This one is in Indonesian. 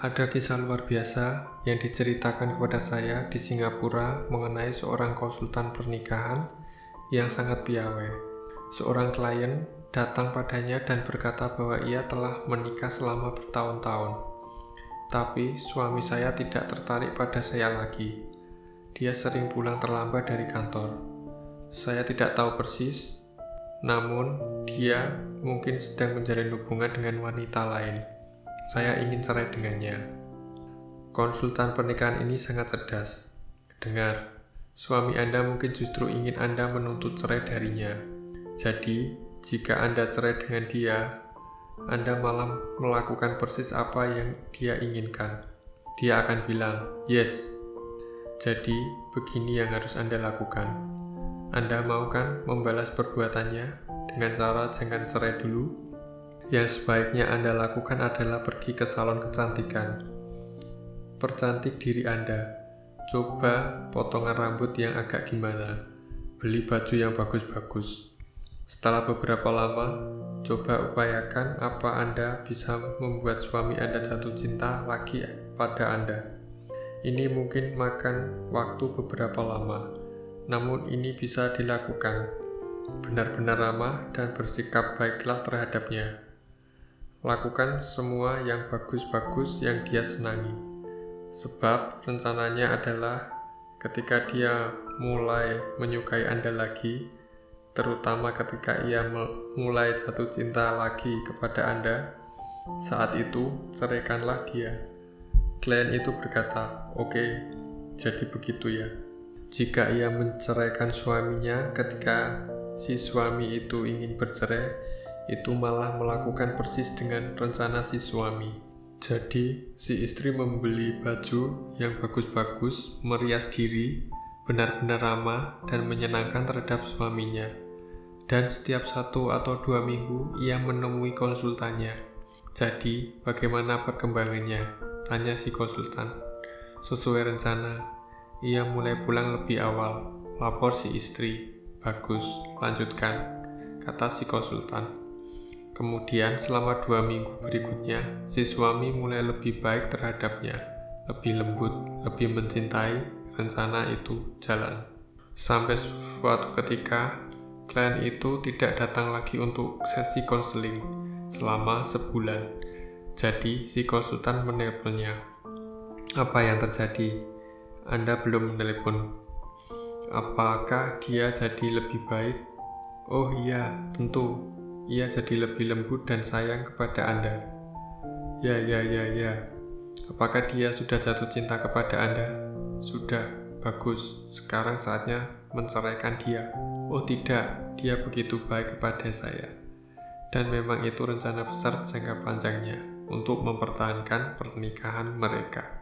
Ada kisah luar biasa yang diceritakan kepada saya di Singapura mengenai seorang konsultan pernikahan yang sangat piawai. Seorang klien datang padanya dan berkata bahwa ia telah menikah selama bertahun-tahun. Tapi suami saya tidak tertarik pada saya lagi. Dia sering pulang terlambat dari kantor. Saya tidak tahu persis, namun dia mungkin sedang menjalin hubungan dengan wanita lain. Saya ingin cerai dengannya. Konsultan pernikahan ini sangat cerdas. Dengar, suami Anda mungkin justru ingin Anda menuntut cerai darinya. Jadi, jika Anda cerai dengan dia, Anda malah melakukan persis apa yang dia inginkan. Dia akan bilang, "Yes." Jadi, begini yang harus Anda lakukan. Anda mau kan membalas perbuatannya dengan cara jangan cerai dulu yang sebaiknya Anda lakukan adalah pergi ke salon kecantikan. Percantik diri Anda. Coba potongan rambut yang agak gimana. Beli baju yang bagus-bagus. Setelah beberapa lama, coba upayakan apa Anda bisa membuat suami Anda jatuh cinta lagi pada Anda. Ini mungkin makan waktu beberapa lama, namun ini bisa dilakukan. Benar-benar ramah dan bersikap baiklah terhadapnya. Lakukan semua yang bagus-bagus yang dia senangi. Sebab rencananya adalah ketika dia mulai menyukai Anda lagi, terutama ketika ia mulai jatuh cinta lagi kepada Anda, saat itu ceraikanlah dia. Klien itu berkata, "Oke, jadi begitu ya." Jika ia menceraikan suaminya ketika si suami itu ingin bercerai, itu malah melakukan persis dengan rencana si suami. Jadi, si istri membeli baju yang bagus-bagus, merias diri, benar-benar ramah dan menyenangkan terhadap suaminya. Dan setiap satu atau dua minggu ia menemui konsultannya. Jadi, bagaimana perkembangannya? Tanya si konsultan. Sesuai rencana, ia mulai pulang lebih awal. Lapor si istri. Bagus, lanjutkan, kata si konsultan. Kemudian selama dua minggu berikutnya, si suami mulai lebih baik terhadapnya, lebih lembut, lebih mencintai, rencana itu jalan. Sampai suatu ketika, klien itu tidak datang lagi untuk sesi konseling selama sebulan. Jadi, si konsultan menelponnya. Apa yang terjadi? Anda belum menelepon. Apakah dia jadi lebih baik? Oh iya, tentu ia jadi lebih lembut dan sayang kepada Anda. Ya, ya, ya, ya. Apakah dia sudah jatuh cinta kepada Anda? Sudah, bagus. Sekarang saatnya menceraikan dia. Oh tidak, dia begitu baik kepada saya. Dan memang itu rencana besar jangka panjangnya untuk mempertahankan pernikahan mereka.